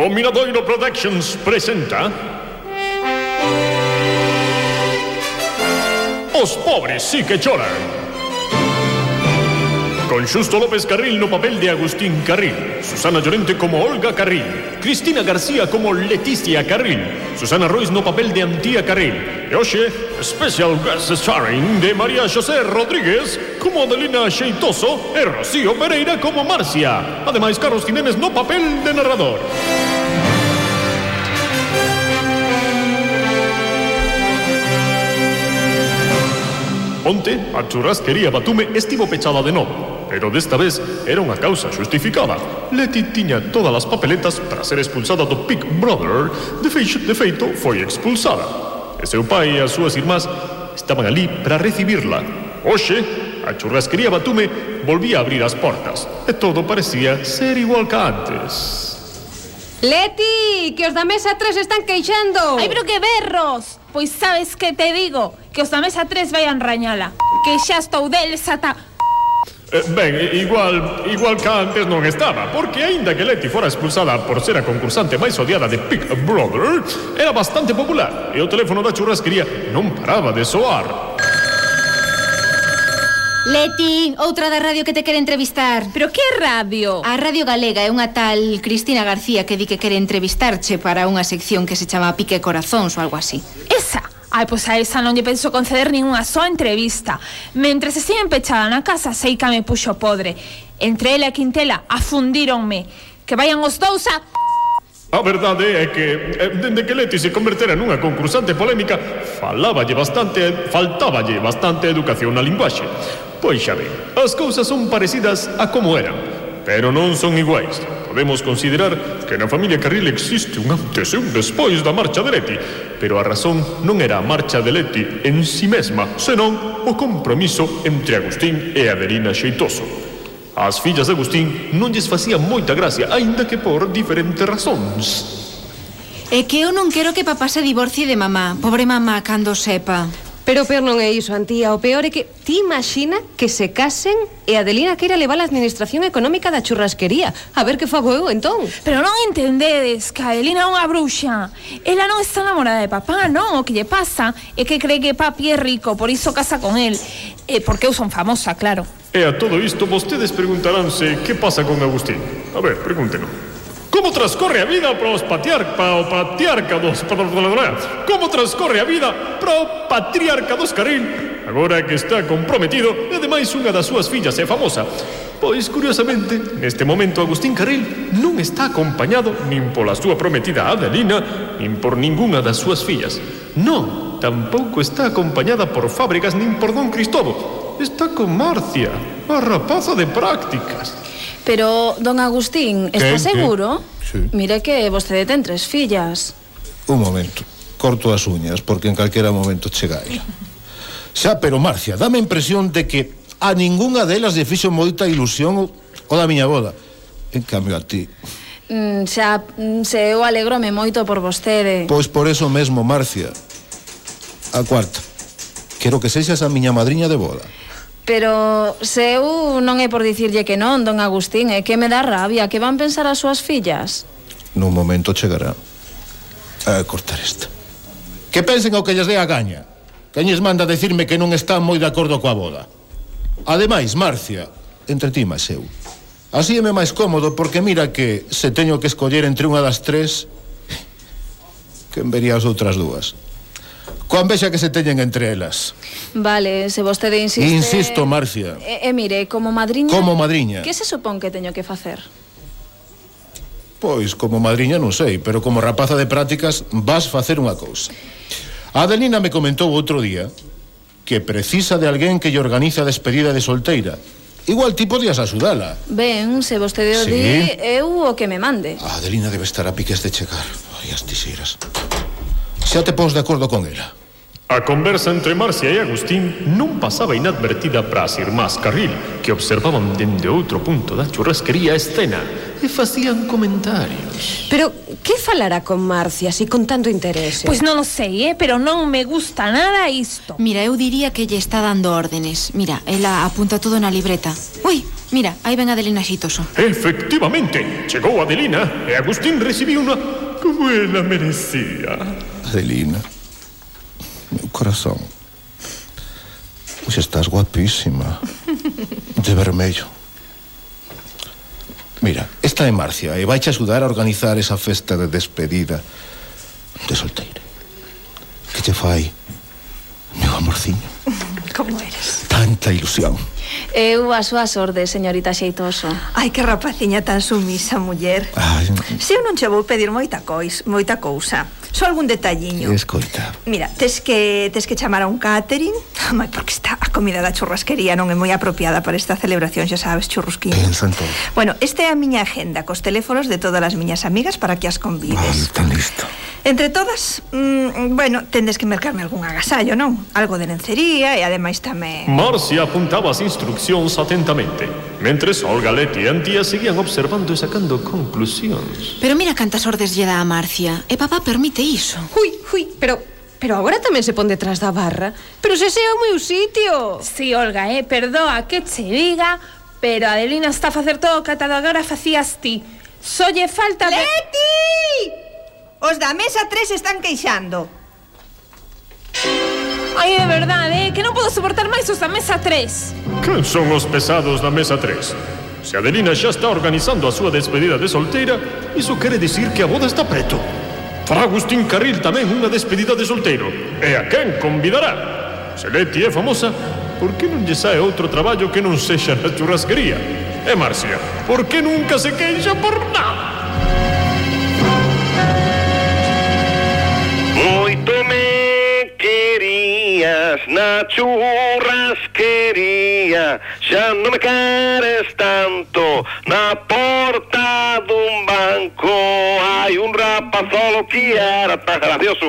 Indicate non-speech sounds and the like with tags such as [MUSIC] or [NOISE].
O Miradoiro Productions presenta Os pobres sí que choran Con Xusto López Carril no papel de Agustín Carril Susana Llorente como Olga Carril Cristina García como Leticia Carril Susana Rois no papel de Antía Carril E hoxe, special guest starring de María José Rodríguez como Adelina Xeitoso e Rocío Pereira como Marcia Ademais, Carlos Jiménez no papel de narrador Onte, a churrasquería Batume estivo pechada de novo, pero desta vez era unha causa xustificada. Leti tiña todas as papeletas para ser expulsada do Big Brother, de feito, de feito foi expulsada. E seu pai e as súas irmás estaban ali para recibirla. Oxe, a churrasquería Batume volvía a abrir as portas, e todo parecía ser igual que antes. Leti, que os da mesa 3 están queixando. Ai, pero que berros. Pois sabes que te digo, que os da mesa 3 vayan rañala, que xa estou deles ata... Eh, ben, igual, igual que antes non estaba, porque aínda que Leti fora expulsada por ser a concursante máis odiada de Big Brother, era bastante popular e o teléfono da churrasquería non paraba de soar. Leti, outra da radio que te quere entrevistar Pero que radio? A Radio Galega é unha tal Cristina García que di que quere entrevistarche para unha sección que se chama Pique Corazóns ou algo así Esa? Ai, pois a esa non lle penso conceder ningunha só entrevista. Mentre se siguen pechada na casa, sei que me puxo podre. Entre ela e Quintela afundíronme. Que vayan os dous a... A verdade é que, eh, dende que Leti se convertera nunha concursante polémica, faláballe bastante, faltáballe bastante educación na linguaxe. Pois xa ve, as cousas son parecidas a como eran, pero non son iguais. Podemos considerar que na familia Carril existe un antes e un despois da marcha de Leti, pero a razón non era a marcha de Leti en si sí mesma, senón o compromiso entre Agustín e Adelina Xeitoso. As fillas de Agustín non lles facía moita gracia, aínda que por diferentes razóns. É que eu non quero que papá se divorcie de mamá, pobre mamá, cando sepa. Pero o peor non é iso, Antía. O peor é que ti imagina que se casen e Adelina queira levar a administración económica da churrasquería. A ver que fago eu, entón. Pero non entendedes que Adelina é unha bruxa Ela non está namorada de papá, non O que lle pasa é que cree que papi é rico Por iso casa con el E porque eu son famosa, claro E a todo isto vostedes preguntaránse que pasa con Agustín. A ver, pregúnteno. Como transcorre a vida para os patriarca, o patriarca dos... Como transcorre a vida para o patriarca dos Carril, agora que está comprometido e ademais unha das súas fillas é famosa. Pois, curiosamente, neste momento Agustín Carril non está acompañado nin pola súa prometida Adelina, nin por ningunha das súas fillas. Non, tampouco está acompañada por Fábricas nin por Don Cristobo. Está con Marcia, a rapaza de prácticas. Pero, don Agustín, está ¿Qué? seguro? ¿Qué? Sí. Mire que vostede ten tres fillas. Un momento, corto as uñas, porque en calquera momento chegai. Xa, pero Marcia, dame a impresión de que a ningunha delas lle fixo moita ilusión o da miña boda. En cambio a ti. Mm, xa, mm, se eu alegrome moito por vostede. Pois por eso mesmo, Marcia. A cuarta. Quero que sexas a miña madriña de boda. Pero se eu non é por dicirlle que non, don Agustín, é que me dá rabia, que van pensar as súas fillas. Nun momento chegará a cortar esta. Que pensen o que lles dé a gaña. Que lles manda decirme que non están moi de acordo coa boda. Ademais, Marcia, entre ti máis eu. Así é máis cómodo porque mira que se teño que escoller entre unha das tres [LAUGHS] que vería as outras dúas coa envexa que se teñen entre elas. Vale, se vostede insiste... Insisto, Marcia. E, e mire, como madriña... Como madriña. Que se supón que teño que facer? Pois, como madriña non sei, pero como rapaza de prácticas vas facer unha cousa. A Adelina me comentou outro día que precisa de alguén que lle organiza a despedida de solteira. Igual ti podías axudala. Ben, se vostede o sí. di, eu o que me mande. A Adelina debe estar a piques de checar. Ai, as tixeiras. Xa te pos de acordo con ela. A conversa entre Marcia e Agustín non pasaba inadvertida para as irmás Carril, que observaban dende outro punto da churrasquería a escena e facían comentarios. Pero que falará con Marcia si con tanto interese? Pois non o sei, eh, pero non me gusta nada isto Mira, eu diría que lle está dando órdenes. Mira, ela apunta todo na libreta. Ui, Mira, aí ven Adelina Xeitoso. Efectivamente, chegou Adelina e Agustín recibiu unha como ela merecía. Adelina, corazón. Pois estás guapísima. [LAUGHS] De vermello. Mira, esta é Marcia e vai axudar a organizar esa festa de despedida de solteira. Que te fai, meu amorciño? [LAUGHS] Como eres? Tanta ilusión. Eu a súa sorde, señorita Xeitoso. Ai, que rapaciña tan sumisa, muller. Ai. Se eu non che vou pedir moita cois, moita cousa. Só algún detalliño. Escoita. Mira, tes que tes que chamar a un catering, [LAUGHS] mai porque está a comida da churrasquería non é moi apropiada para esta celebración, xa sabes, churrusquín. En todo. Bueno, esta é a miña agenda cos teléfonos de todas as miñas amigas para que as convides. Vale, tan listo. Entre todas, mm, bueno, tendes que mercarme algún agasallo, non? Algo de lencería e ademais tamén... Marcia apuntaba as instruccións atentamente, mentres Olga, Leti e Antía seguían observando e sacando conclusións. Pero mira cantas ordes lle dá a Marcia, e papá permite iso. Ui, ui, pero Pero agora tamén se pon detrás da barra. Pero se ese é o meu sitio. Si, sí, Olga, eh, perdoa que che diga, pero Adelina está a facer todo o que agora facías ti. Solle falta... De... ¡Leti! Os da mesa 3 están queixando. Ai, de verdade, eh? que non podo soportar máis os da mesa 3. Quen son os pesados da mesa 3? Se Adelina xa está organizando a súa despedida de solteira, iso quere dicir que a boda está preto. Fará Agustín Carril tamén unha despedida de solteiro. E a quen convidará? Se Leti é famosa, por que non lle sae outro traballo que non sexa na churrasquería? E Marcia, por que nunca se queixa por nada? Tanto me querías, Nachurras quería, ya no me quieres tanto, na porta de un banco hay un rapaz solo que era tan gracioso.